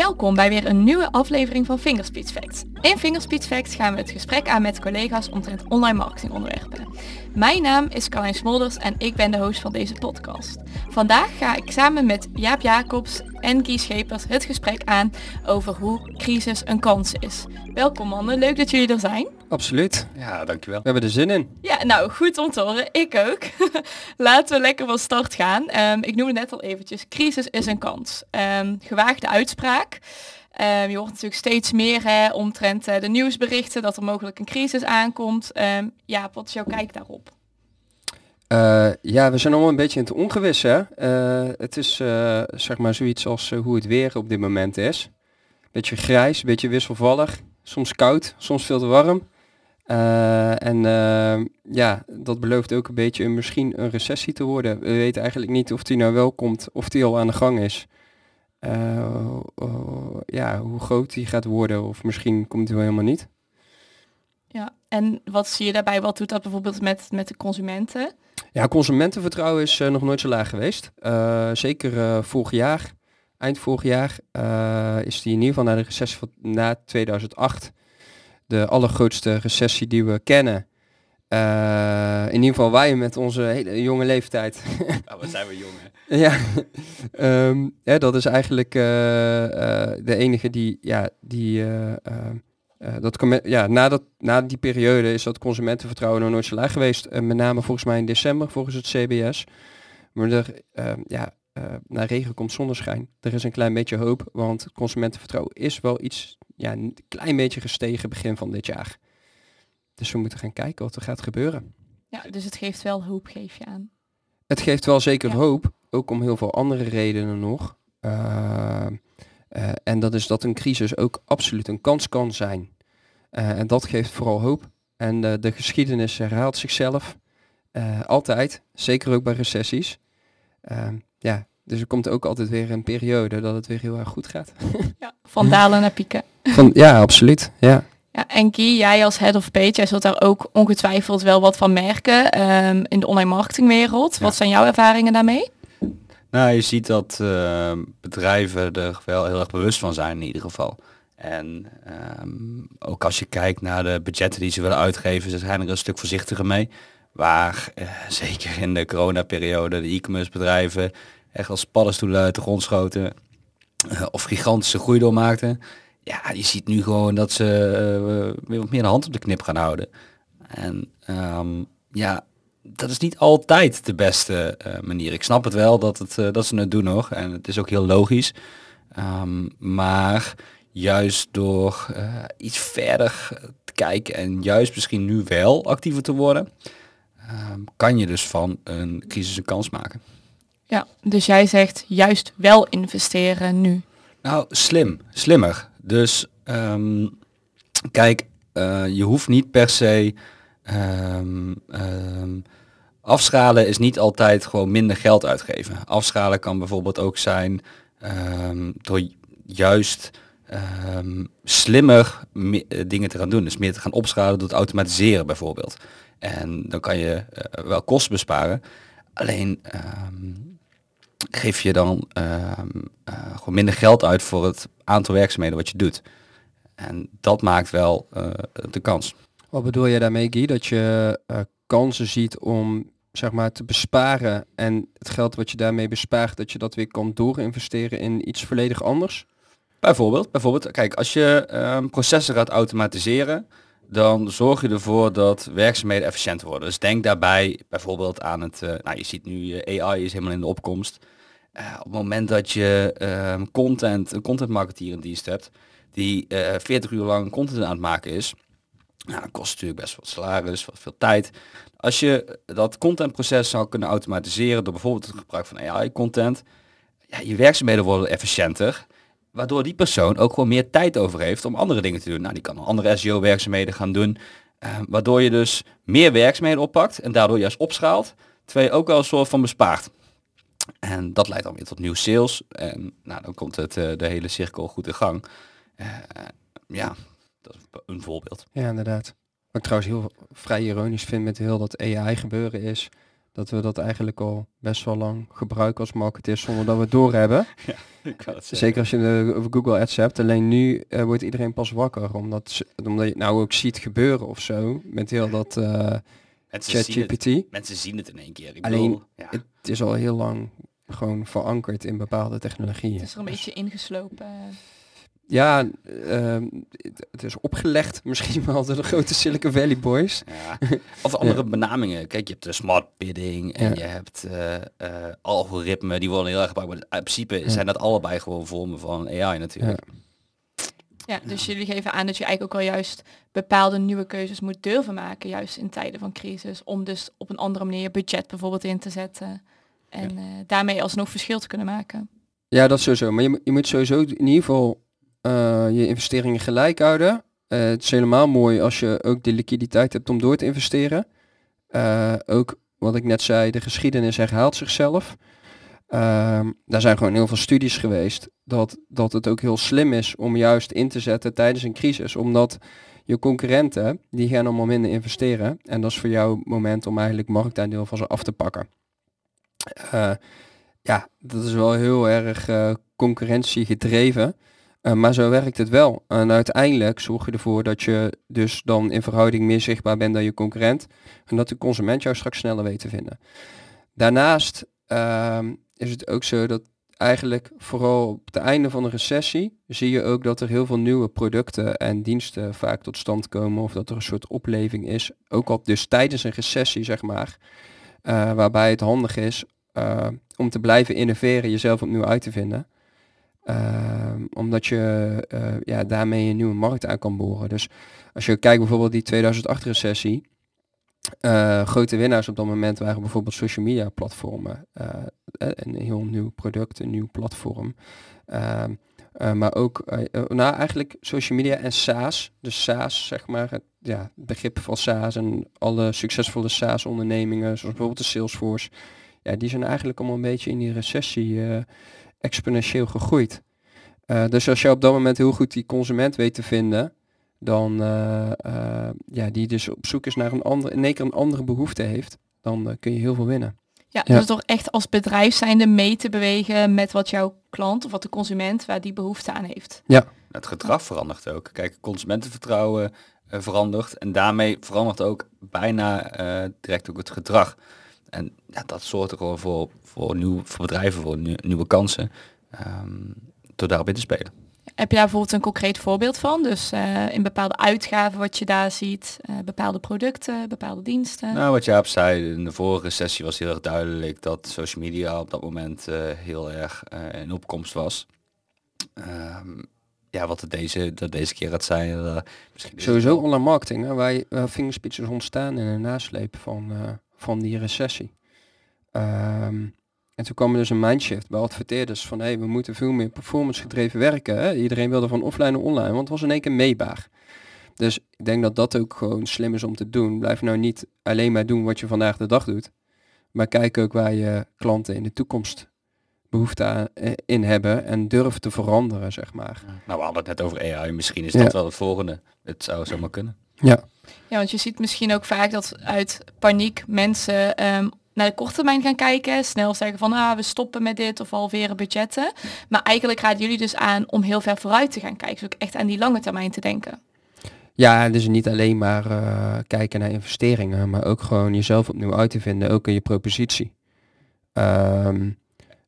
Welkom bij weer een nieuwe aflevering van Fingerspeech Facts. In Fingerspeech Facts gaan we het gesprek aan met collega's omtrent online marketing onderwerpen. Mijn naam is Carlijn Smolders en ik ben de host van deze podcast. Vandaag ga ik samen met Jaap Jacobs en Guy Schepers het gesprek aan over hoe crisis een kans is. Welkom mannen, leuk dat jullie er zijn. Absoluut. Ja, dankjewel. We hebben er zin in. Ja, nou goed om te horen. Ik ook. Laten we lekker van start gaan. Ehm, ik noemde net al eventjes, crisis is een kans. Um, gewaagde uitspraak. Um, je hoort natuurlijk steeds meer hè, omtrent uh, de nieuwsberichten dat er mogelijk een crisis aankomt. ja, wat is jouw kijk daarop? Uh, ja, we zijn allemaal een beetje in het ongewis. Hè? Uh, het is zeg maar zoiets als hoe het weer op dit moment is. Beetje grijs, beetje wisselvallig. Soms koud, soms veel te warm. En ja, dat belooft ook een beetje misschien een recessie te worden. We weten eigenlijk niet of die nou wel komt of die al aan de gang is. Uh, ja, hoe groot die gaat worden of misschien komt die wel helemaal niet. Ja, en wat zie je daarbij? Wat doet dat bijvoorbeeld met, met de consumenten? Ja, consumentenvertrouwen is nog nooit zo laag geweest. zeker vorig jaar, eind vorig jaar, is die in ieder geval naar de recessie van na 2008 de allergrootste recessie die we kennen. Uh, in ieder geval wij met onze hele jonge leeftijd. Oh, wat zijn we jong ja, um, ja, dat is eigenlijk uh, uh, de enige die, ja, die, dat, ja, na, dat, na die periode is dat consumentenvertrouwen nog nooit zo laag geweest. met name volgens mij in december, volgens het CBS. Maar er, ehm, ja, naar regen komt zonneschijn. Er is een klein beetje hoop, want consumentenvertrouwen is wel iets ja, een klein beetje gestegen begin van dit jaar. Dus we moeten gaan kijken wat er gaat gebeuren. Ja, dus het geeft wel hoop, geef je aan. Het geeft wel zeker hoop, ook om heel veel andere redenen nog. Uh, uh, en dat is dat een crisis ook absoluut een kans kan zijn. Uh, en dat geeft vooral hoop. En de geschiedenis herhaalt zichzelf altijd, zeker ook bij recessies. ja, dus er komt ook altijd weer een periode dat het weer heel erg goed gaat. Ja, van dalen naar pieken. Van, ja, absoluut. Ja. Ja, en Guy, jij als head of page, jij zult daar ook ongetwijfeld wel wat van merken um, in de online marketingwereld. Wat zijn jouw ervaringen daarmee? Nou, je ziet dat uh, bedrijven er wel heel erg bewust van zijn in ieder geval. En um, ook als je kijkt naar de budgetten die ze willen uitgeven, ze zijn er een stuk voorzichtiger mee. Waar uh, zeker in de coronaperiode de e-commerce bedrijven echt als paddenstoelen uit de grond schoten. Uh, of gigantische groei doormaakten. Ja, je ziet nu gewoon dat ze uh, weer wat meer de hand op de knip gaan houden. En um, ja, dat is niet altijd de beste uh, manier. Ik snap het wel dat, het, dat ze het doen nog. En het is ook heel logisch. Um, maar juist door iets verder te kijken en juist misschien nu wel actiever te worden, um, kan je dus van een crisis een kans maken. Ja, dus jij zegt juist wel investeren nu. Nou, slim, slimmer. Dus um, kijk, uh, je hoeft niet per se um, um, afschalen is niet altijd gewoon minder geld uitgeven. Afschalen kan bijvoorbeeld ook zijn door juist slimmer eh, dingen te gaan doen. Dus meer te gaan opschalen door het automatiseren bijvoorbeeld. En dan kan je uh, wel kosten besparen. Alleen geef je dan uh, uh, gewoon minder geld uit voor het aantal werkzaamheden wat je doet. En dat maakt wel uh, de kans. Wat bedoel je daarmee, Guy? Dat je eh, kansen ziet om zeg maar te besparen en het geld wat je daarmee bespaart, dat je dat weer kan doorinvesteren in iets volledig anders? Bijvoorbeeld, bijvoorbeeld kijk, als je ehm, processen gaat automatiseren, dan zorg je ervoor dat werkzaamheden efficiënter worden. Dus denk daarbij bijvoorbeeld aan het, uh, nou je ziet nu uh, AI is helemaal in de opkomst. Uh, op het moment dat je ehm, content, een content marketeer in dienst hebt, die 40 uur lang content aan het maken is, nou, dat kost natuurlijk best wat salaris, wat veel tijd. Als je dat contentproces zou kunnen automatiseren door bijvoorbeeld het gebruik van AI-content, ja, je werkzaamheden worden efficiënter waardoor die persoon ook gewoon meer tijd over heeft om andere dingen te doen. Nou, die kan andere SEO-werkzaamheden gaan doen, uh, waardoor je dus meer werkzaamheden oppakt en daardoor juist opschaalt, terwijl je ook wel een soort van bespaart. En dat leidt dan weer tot nieuw sales en nou, dan komt het, uh, de hele cirkel goed in gang. Uh, ja, dat is een voorbeeld. Ja, inderdaad. Wat ik trouwens heel vrij ironisch vind met heel dat AI gebeuren is dat we dat eigenlijk al best wel lang gebruiken als marketeers zonder dat we het doorhebben. Ja. Het. Zeker als je over Google Ads hebt. Alleen nu eh, wordt iedereen pas wakker. Omdat, omdat je het nou ook ziet gebeuren of zo. Met heel dat eh Mensen zien, het, ChatGPT. mensen zien het in één keer. Ik Alleen, bedoel, ja. Het is al heel lang gewoon verankerd in bepaalde technologieën. Het is er een beetje ingeslopen. Ja, ehm, het, is opgelegd misschien wel door de grote Silicon Valley boys. Ja. Of andere benamingen. Kijk, je hebt de smart bidding en Ja. je hebt eh eh, algoritme, die worden heel erg gebruikt. Maar in principe zijn dat allebei gewoon vormen van AI natuurlijk. Ja, dus jullie geven aan dat je eigenlijk ook al juist bepaalde nieuwe keuzes moet durven maken, juist in tijden van crisis, om dus op een andere manier je budget bijvoorbeeld in te zetten en eh, daarmee alsnog verschil te kunnen maken. Ja, dat sowieso. Maar je, moet- je moet sowieso in ieder geval eh, je investeringen gelijk houden. Eh, het is helemaal mooi als je ook de liquiditeit hebt om door te investeren. Ook wat ik net zei, de geschiedenis herhaalt zichzelf. Ehm, daar zijn gewoon heel veel studies geweest dat, dat het ook heel slim is om juist in te zetten tijdens een crisis. Omdat je concurrenten, die gaan allemaal minder investeren. En dat is voor jou het moment om eigenlijk marktaandeel van ze af te pakken. Eh, ja, dat is wel heel erg eh, concurrentie gedreven. Eh, maar zo werkt het wel. En uiteindelijk zorg je ervoor dat je dus dan in verhouding meer zichtbaar bent dan je concurrent. En dat de consument jou straks sneller weet te vinden. Daarnaast ehm, is het ook zo dat eigenlijk vooral op het einde van een recessie zie je ook dat er heel veel nieuwe producten en diensten vaak tot stand komen. Of dat er een soort opleving is. Ook al dus tijdens een recessie, zeg maar. eh, waarbij het handig is eh, om te blijven innoveren, jezelf opnieuw uit te vinden. Ehm, omdat je eh, ja, daarmee een nieuwe markt aan kan boren. Dus als je kijkt bijvoorbeeld die 2008 eh, grote winnaars op dat moment waren bijvoorbeeld social media platformen. eh, eh, een heel nieuw product, een nieuw platform. Ehm, eh, maar ook, nou eigenlijk social media en SaaS. Dus SaaS, zeg maar, het, ja, begrip van SaaS en alle succesvolle SaaS ondernemingen, zoals bijvoorbeeld de Salesforce. Ja, die zijn eigenlijk allemaal een beetje in die recessie exponentieel gegroeid. Dus als je op dat moment heel goed die consument weet te vinden, dan eh, eh, ja, die dus op zoek is naar een andere, in één keer een andere behoefte heeft, dan eh, kun je heel veel winnen. Ja, Ja. dus toch echt als bedrijf zijnde mee te bewegen met wat jouw klant of wat de consument waar die behoefte aan heeft. Het gedrag verandert ook. Kijk, consumentenvertrouwen verandert en daarmee verandert ook bijna eh, direct ook het gedrag. En ja, dat zorgt er gewoon voor, voor, nieuw, voor bedrijven, voor nieuw- nieuwe kansen, ehm, door daarop in te spelen. Heb je daar bijvoorbeeld een concreet voorbeeld van? Dus eh, in bepaalde uitgaven wat je daar ziet, eh, bepaalde producten, bepaalde diensten. Nou, wat Jaap zei, in de vorige sessie was heel erg duidelijk dat social media op dat moment eh, heel erg eh, in opkomst was. Ehm, ja, wat het deze, dat deze keer gaat zijn, eh, misschien Sowieso wel- online marketing, hè, waar, je- waar fingerspits is ontstaan in een nasleep van, eh, van die recessie. Ehm, en toen kwam er dus een mindshift bij adverteerders van hey, we moeten veel meer performance gedreven werken. Hè? Iedereen wilde van offline naar online, want het was in één keer meetbaar. Dus ik denk dat dat ook gewoon slim is om te doen. Blijf nou niet alleen maar doen wat je vandaag de dag doet. Maar kijk ook waar je klanten in de toekomst behoefte aan, eh, in hebben en durf te veranderen, zeg maar. Nou, we hadden het net over AI, misschien is Ja. dat wel het volgende. Het zou zomaar kunnen. Ja, Ja, want je ziet misschien ook vaak dat uit paniek mensen ehm, naar de korte termijn gaan kijken, snel zeggen van ah, we stoppen met dit of halveren budgetten. Maar eigenlijk raden jullie dus aan om heel ver vooruit te gaan kijken, dus ook echt aan die lange termijn te denken. Ja, dus niet alleen maar eh, kijken naar investeringen, maar ook gewoon jezelf opnieuw uit te vinden, ook in je propositie. Ehm,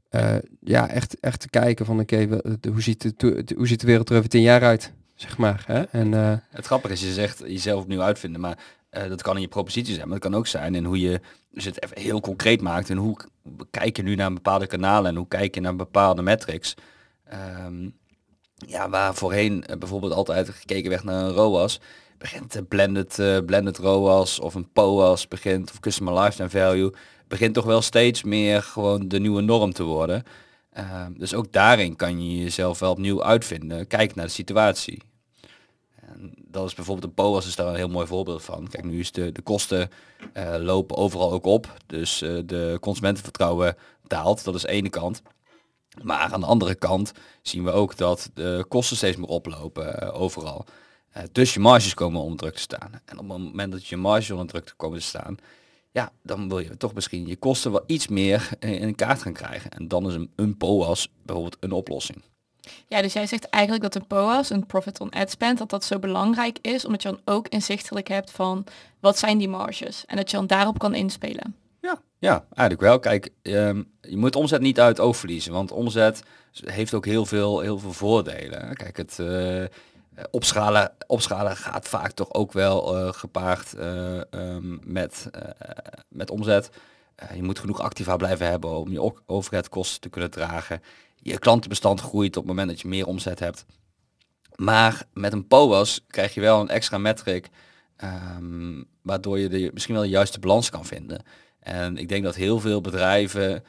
eh, ja, echt, echt te kijken van oké, we- de- hoe, ziet de- hoe ziet de wereld er over tien jaar uit, zeg maar. Hè? En eh, Het grappige is, je zegt jezelf opnieuw uitvinden, maar eh, dat kan in je propositie zijn, maar het kan ook zijn in hoe je dus het even heel concreet maakt en hoe kijk je nu naar bepaalde kanalen en hoe kijk je naar bepaalde metrics. Ehm, ja, waar voorheen eh, bijvoorbeeld altijd gekeken werd naar een ROAS, begint de blended, eh, blended ROAS of een POAS begint, of Customer Lifetime Value, begint toch wel steeds meer gewoon de nieuwe norm te worden. Ehm, dus ook daarin kan je jezelf wel opnieuw uitvinden. Kijk naar de situatie. Dat is bijvoorbeeld een POAS is daar een heel mooi voorbeeld van. Kijk, nu is de, de kosten eh, lopen overal ook op. Dus eh, de consumentenvertrouwen daalt. Dat is de ene kant. Maar aan de andere kant zien we ook dat de kosten steeds meer oplopen eh, overal. Dus je marges komen onder druk te staan. En op het moment dat je marges onder druk komen te staan, ja, dan wil je toch misschien je kosten wel iets meer in in kaart gaan krijgen. En dan is een, een POAS bijvoorbeeld een oplossing. Ja, dus jij zegt eigenlijk dat een POAS, een Profit on Ad Spend, dat dat zo belangrijk is, omdat je dan ook inzichtelijk hebt van wat zijn die marges en dat je dan daarop kan inspelen. Ja, ja eigenlijk wel. Kijk, ehm, je moet omzet niet uit oog verliezen, want omzet heeft ook heel veel, heel veel voordelen. Kijk, het eh, opschalen, opschalen gaat vaak toch ook wel eh, gepaard eh, ehm, met, met omzet. Je moet genoeg activa blijven hebben om je overheadkosten te kunnen dragen. Je klantenbestand groeit op het moment dat je meer omzet hebt. Maar met een POAS krijg je wel een extra metric, ehm, waardoor je de, misschien wel de juiste balans kan vinden. En ik denk dat heel veel bedrijven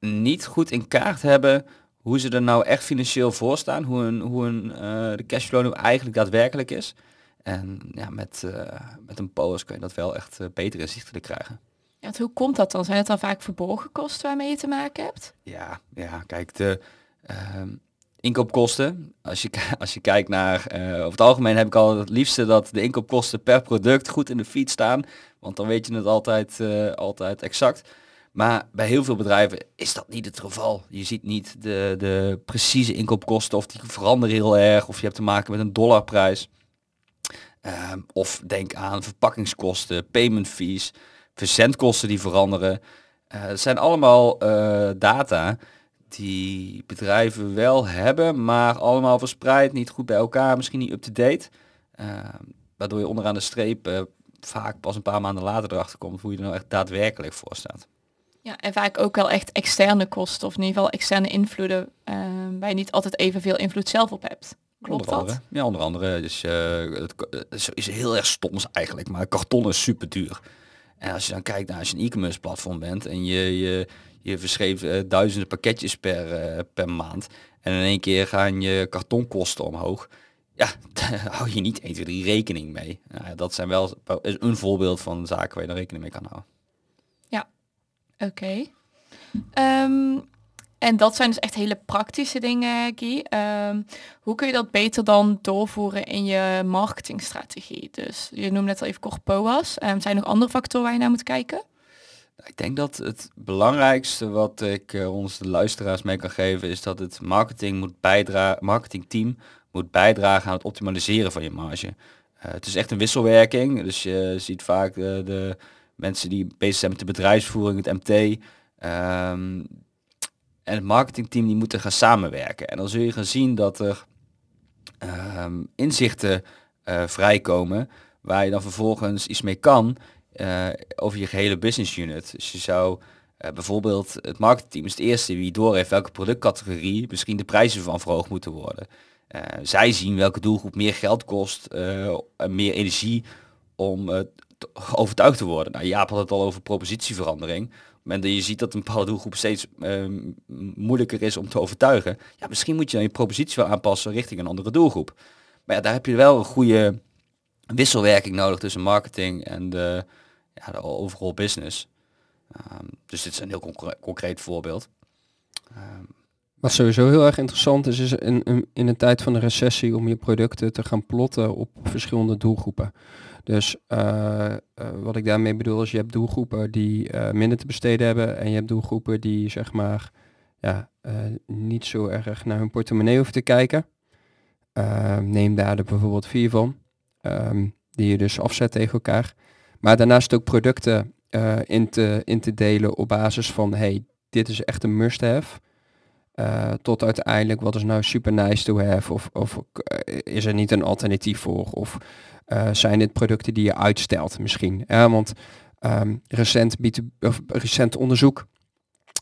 niet goed in kaart hebben hoe ze er nou echt financieel voor staan, hoe, een, hoe een, eh, de cashflow nu eigenlijk daadwerkelijk is. En ja, met, eh, met een POAS kun je dat wel echt eh, beter inzichtelijk krijgen. Hoe komt dat dan? Zijn het dan vaak verborgen kosten waarmee je te maken hebt? Ja, ja kijk, de ehm, inkoopkosten, als je, als je kijkt naar, eh, over het algemeen heb ik al het liefste dat de inkoopkosten per product goed in de feed staan, want dan weet je het altijd, eh, altijd exact. Maar bij heel veel bedrijven is dat niet het geval. Je ziet niet de, de precieze inkoopkosten of die veranderen heel erg, of je hebt te maken met een dollarprijs. Ehm, of denk aan verpakkingskosten, payment fees, verzendkosten die veranderen. Eh, het zijn allemaal eh, data die bedrijven wel hebben, maar allemaal verspreid, niet goed bij elkaar, misschien niet up-to-date. Ehm, waardoor je onderaan de streep eh, vaak pas een paar maanden later erachter komt hoe je er nou echt daadwerkelijk voor staat. Ja, en vaak ook wel echt externe kosten of in ieder geval externe invloeden eh, waar je niet altijd evenveel invloed zelf op hebt. Klopt onder dat? Ja, onder andere. Dus eh, het is heel erg stoms eigenlijk, maar karton is super duur. En als je dan kijkt naar als je een e-commerce platform bent en je, je, je verschreef eh, duizenden pakketjes per, eh, per maand en in één keer gaan je kartonkosten omhoog. Ja, daar hou je niet 1, 2, 3 rekening mee. Nou ja, dat zijn wel is een voorbeeld van zaken waar je dan rekening mee kan houden. Oké. Ehm, en dat zijn dus echt hele praktische dingen, Guy. Ehm, hoe kun je dat beter dan doorvoeren in je marketingstrategie? Dus je noemde net al even kort POAS. Ehm, zijn er nog andere factoren waar je naar moet kijken? Nou, Ik denk dat het belangrijkste wat ik eh, ons de luisteraars mee kan geven is dat het marketing moet bijdragen, marketingteam moet bijdragen aan het optimaliseren van je marge. Eh, het is echt een wisselwerking, dus je ziet vaak eh, de mensen die bezig zijn met de bedrijfsvoering, het MT, ehm, en het marketingteam die moeten gaan samenwerken. En dan zul je gaan zien dat er ehm, inzichten eh, vrijkomen waar je dan vervolgens iets mee kan eh, over je gehele business unit. Dus je zou eh, bijvoorbeeld, het marketingteam is het eerste wie door heeft welke productcategorie misschien de prijzen van verhoogd moeten worden. Zij zien welke doelgroep meer geld kost en meer energie om overtuigd te worden. Nou, Jaap had het al over propositieverandering. Dat je ziet dat een bepaalde doelgroep steeds eh, m- moeilijker is om te overtuigen, ja, misschien moet je dan je propositie wel aanpassen richting een andere doelgroep. Maar ja, daar heb je wel een goede wisselwerking nodig tussen marketing en de, ja, de overall business. Ehm, dus dit is een heel concre- concreet voorbeeld. Ehm, Wat sowieso heel erg interessant is, is in, in een tijd van een recessie om je producten te gaan plotten op verschillende doelgroepen. Dus eh, eh, wat ik daarmee bedoel is, je hebt doelgroepen die eh, minder te besteden hebben en je hebt doelgroepen die zeg maar ja, niet zo erg naar hun portemonnee hoeven te kijken. Eh, neem daar er bijvoorbeeld vier van, ehm, die je dus afzet tegen elkaar. Maar daarnaast ook producten in, te, in te delen op basis van, hey, dit is echt een must-have. Eh, tot uiteindelijk wat is nou super nice to have of, of eh, is er niet een alternatief voor of eh, zijn dit producten die je uitstelt misschien. Want ehm, recent, B2 of recent onderzoek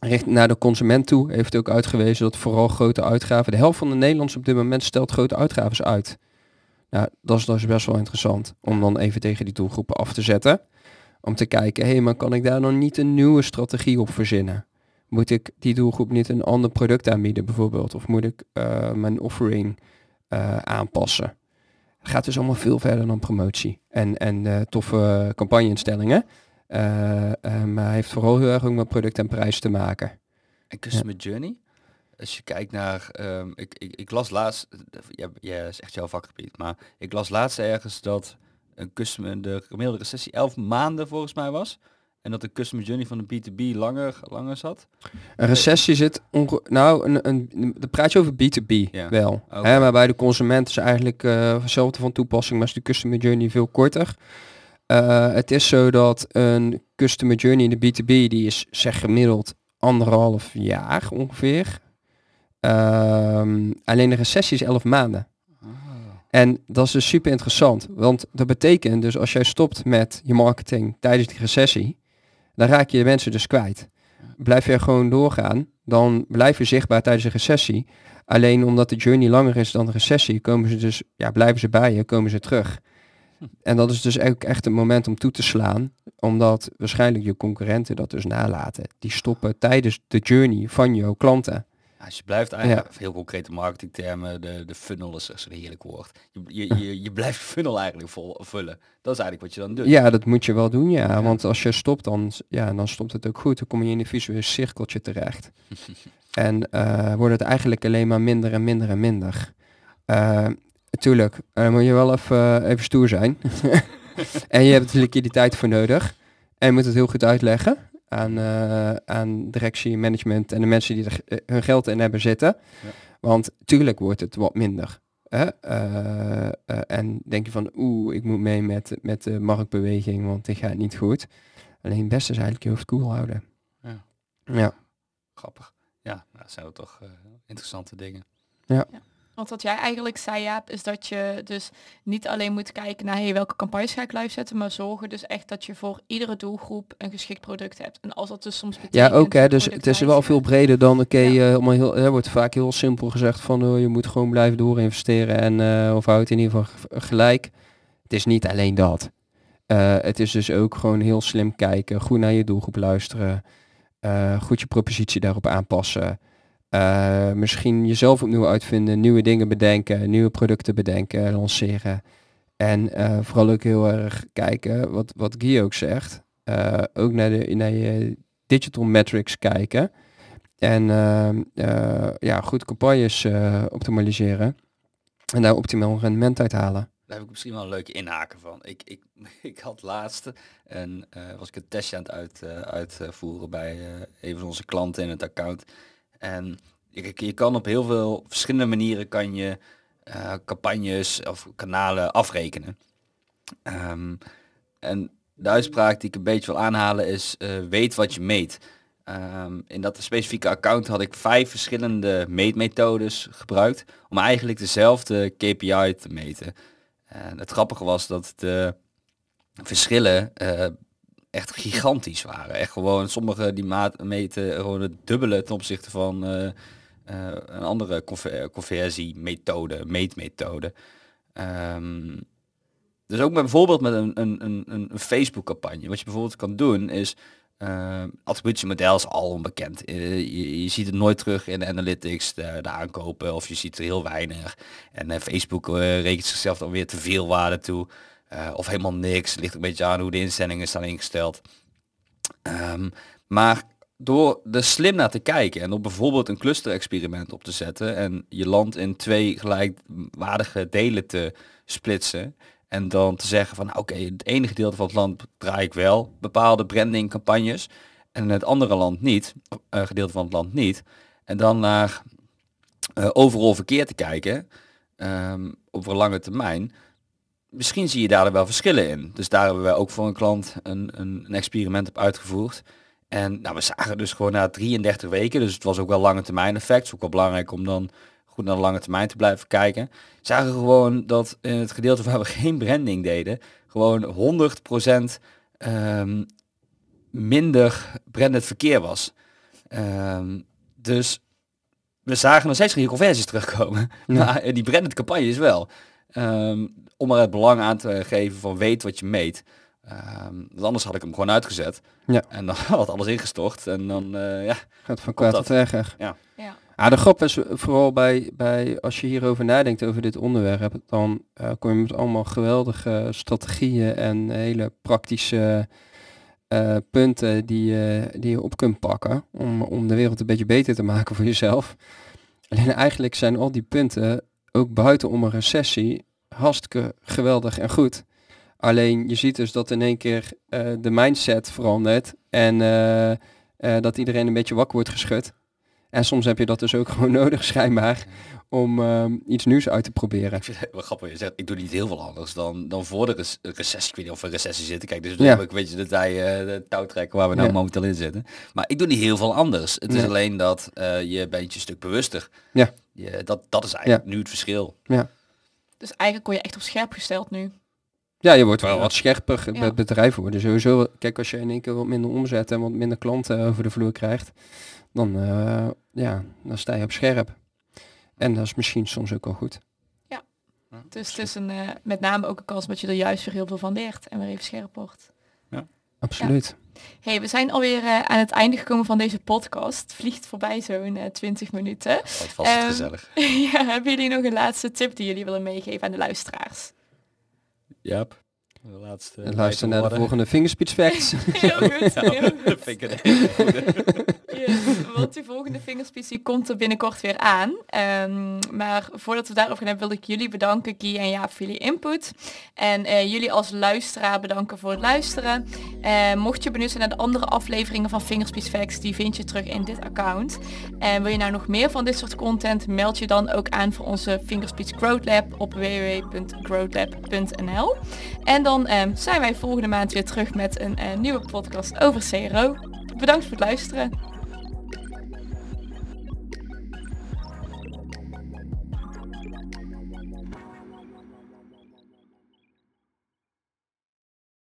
richt naar de consument toe heeft ook uitgewezen dat vooral grote uitgaven, de helft van de Nederlanders op dit moment stelt grote uitgaven uit. Nou, dat is dus best wel interessant om dan even tegen die doelgroepen af te zetten. Om te kijken, hé, hey, maar kan ik daar nog niet een nieuwe strategie op verzinnen? Moet ik die doelgroep niet een ander product aanbieden bijvoorbeeld? Of moet ik eh, mijn offering eh, aanpassen? Het gaat dus allemaal veel verder dan promotie en, en eh, toffe campagneinstellingen. Maar hij heeft vooral heel erg ook met product en prijs te maken. En Customer Journey, als je kijkt naar, ehm, ik, ik, ik las laatst, ja, ja, is echt jouw vakgebied, maar ik las laatst ergens dat een customer, de gemiddelde recessie 11 maanden volgens mij was. En dat de customer journey van de B2B langer, langer zat? Een recessie zit onge nou, een, een, dan praat je over B2B Ja. wel. Oké. Hè, maar bij de consument is eigenlijk eh hetzelfde van toepassing, maar is de customer journey veel korter. Eh, het is zo dat een customer journey in de B2B, die is zeg gemiddeld anderhalf jaar ongeveer. Ehm, alleen de recessie is 11 maanden. En dat is dus super interessant, want dat betekent dus als jij stopt met je marketing tijdens die recessie, dan raak je de mensen dus kwijt. Blijf je gewoon doorgaan, dan blijf je zichtbaar tijdens een recessie. Alleen omdat de journey langer is dan de recessie, komen ze dus, ja, blijven ze bij je, komen ze terug. En dat is dus ook echt een moment om toe te slaan, omdat waarschijnlijk je concurrenten dat dus nalaten. Die stoppen tijdens de journey van jouw klanten. Dus je blijft eigenlijk, heel concrete marketingtermen, de, de funnel is zo'n heerlijk woord. Je, je, je, je blijft funnel eigenlijk vol, vullen. Dat is eigenlijk wat je dan doet. Ja, dat moet je wel doen, ja. Ja. Want als je stopt, dan, ja, dan stopt het ook goed. Dan kom je in een visueel cirkeltje terecht. en eh, wordt het eigenlijk alleen maar minder en minder en minder. Eh tuurlijk, eh, moet je wel even, even stoer zijn. en je hebt liquiditeit voor nodig. En je moet het heel goed uitleggen aan, eh, aan directie, management en de mensen die er eh, hun geld in hebben zitten. Ja. Want tuurlijk wordt het wat minder. Hè? Eh, eh, en denk je van, oeh, ik moet mee met, met de marktbeweging, want dit gaat niet goed. Alleen het beste is eigenlijk je hoofd koel houden. Ja. Ja. Grappig. Ja, nou, dat zijn wel toch interessante dingen. Want wat jij eigenlijk zei, Jaap, is dat je dus niet alleen moet kijken naar hey, welke campagnes ga ik live zetten, maar zorgen dus echt dat je voor iedere doelgroep een geschikt product hebt. En als dat dus soms Ja, betekent... ook hè, dus het is wel veel breder dan, oké, Ja. eh, heel, er wordt vaak heel simpel gezegd van, oh, je moet gewoon blijven doorinvesteren en, eh, of houd in ieder geval gelijk. Het is niet alleen dat. Eh, het is dus ook gewoon heel slim kijken, goed naar je doelgroep luisteren, goed je propositie daarop aanpassen. Eh, misschien jezelf opnieuw uitvinden, nieuwe dingen bedenken, nieuwe producten bedenken, lanceren. En eh, vooral ook heel erg kijken, wat, wat Guy ook zegt, eh, ook naar, de, naar je digital metrics kijken. En ehm, eh, ja, goed campagnes optimaliseren. En daar optimaal rendement uit halen. Daar heb ik misschien wel een leuke inhaken van. Ik, ik, ik had laatst en was ik een testje aan het uit, uitvoeren bij een van onze klanten in het account. En je, kan op heel veel verschillende manieren kan je eh, campagnes of kanalen afrekenen. Ehm, en de uitspraak die ik een beetje wil aanhalen is eh, weet wat je meet. Ehm, in dat specifieke account had ik vijf verschillende meetmethodes gebruikt om eigenlijk dezelfde KPI te meten. En het grappige was dat de verschillen eh, echt gigantisch waren. Echt gewoon, sommige die maat meten gewoon het dubbele ten opzichte van eh, eh, een andere conver- conversiemethode, meetmethode. Ehm, dus ook met, bijvoorbeeld met een, een, een, een Facebook campagne. Wat je bijvoorbeeld kan doen is, uh, attributiemodel is al onbekend. Je, je ziet het nooit terug in de analytics, de, de aankopen, of je ziet er heel weinig. En eh, Facebook rekent zichzelf dan weer te veel waarde toe. Eh, of helemaal niks. Ligt een beetje aan hoe de instellingen staan ingesteld. Ehm, maar door er slim naar te kijken en op bijvoorbeeld een cluster-experiment op te zetten en je land in twee gelijkwaardige delen te splitsen en dan te zeggen van nou, oké, het ene gedeelte van het land draai ik wel bepaalde brandingcampagnes en het andere land niet, uh, gedeelte van het land niet. En dan naar uh, overal verkeer te kijken um, over een lange termijn misschien zie je daar wel verschillen in. Dus daar hebben we ook voor een klant een, een, een experiment op uitgevoerd. En nou, we zagen dus gewoon na 33 weken, dus het was ook wel lange termijn effect. Ook wel belangrijk om dan goed naar de lange termijn te blijven kijken. Zagen gewoon dat in het gedeelte waar we geen branding deden, gewoon 100% um, minder branded verkeer was. Um, dus we zagen nog steeds geen conversies terugkomen. Ja. Maar die branded campagne is wel. Um, om er het belang aan te geven van weet wat je meet. Um, want anders had ik hem gewoon uitgezet. Ja. En dan had alles ingestort. En dan uh, ja, gaat van kwaad tot erger. Ja. ja. Ah, de grap is vooral bij, bij als je hierover nadenkt over dit onderwerp, dan uh, kom je met allemaal geweldige strategieën en hele praktische uh, punten die, uh, die je op kunt pakken om, om de wereld een beetje beter te maken voor jezelf. Alleen eigenlijk zijn al die punten ook buiten om een recessie hartstikke geweldig en goed. Alleen je ziet dus dat in één keer eh, de mindset verandert en eh, eh, dat iedereen een beetje wakker wordt geschud. En soms heb je dat dus ook gewoon nodig schijnbaar om ehm, iets nieuws uit te proberen. Ik vind het wel grappig. Je zegt, ik doe niet heel veel anders dan, dan voor de rec- recessie. Ik weet niet of we in recessie zitten. Kijk, dus Ja. een beetje de, tij, eh, de touw trekken waar we nou Ja. momenteel in zitten. Maar ik doe niet heel veel anders. Het is Ja. alleen dat je bent je een stuk bewuster. Ja. Je, dat, dat is eigenlijk nu het verschil. Dus eigenlijk word je echt op scherp gesteld nu. Ja, je wordt wel Ja. wat scherper. Ja. Het bedrijf worden sowieso. Kijk, als je in één keer wat minder omzet en wat minder klanten over de vloer krijgt, dan, eh, ja, dan sta je op scherp. En dat is misschien soms ook wel goed. Dus het is een, eh, met name ook een kans dat je er juist weer heel veel van leert en weer even scherp wordt. Absoluut. hey, we zijn alweer eh, aan het einde gekomen van deze podcast. Vliegt voorbij zo'n eh 20 minuten. Vast het Ehm, gezellig. ja, hebben jullie nog een laatste tip die jullie willen meegeven aan de luisteraars? Yep. De laatste. En luister naar de volgende Fingerspeech Facts. Heel goed, heel goed. Vind ik een hele goede. Yes, want die volgende vingerspits die komt er binnenkort weer aan. Ehm, maar voordat we daarover gaan hebben, wil ik jullie bedanken, Guy en Jaap, voor jullie input. En eh, jullie als luisteraar bedanken voor het luisteren. Eh, mocht je benieuwd zijn naar de andere afleveringen van Fingerspeech Facts, die vind je terug in dit account. En wil je nou nog meer van dit soort content, meld je dan ook aan voor onze Fingerspeech Growth op www.growthlab.nl. En dan ehm, zijn wij volgende maand weer terug met een eh, nieuwe podcast over CRO. Bedankt voor het luisteren.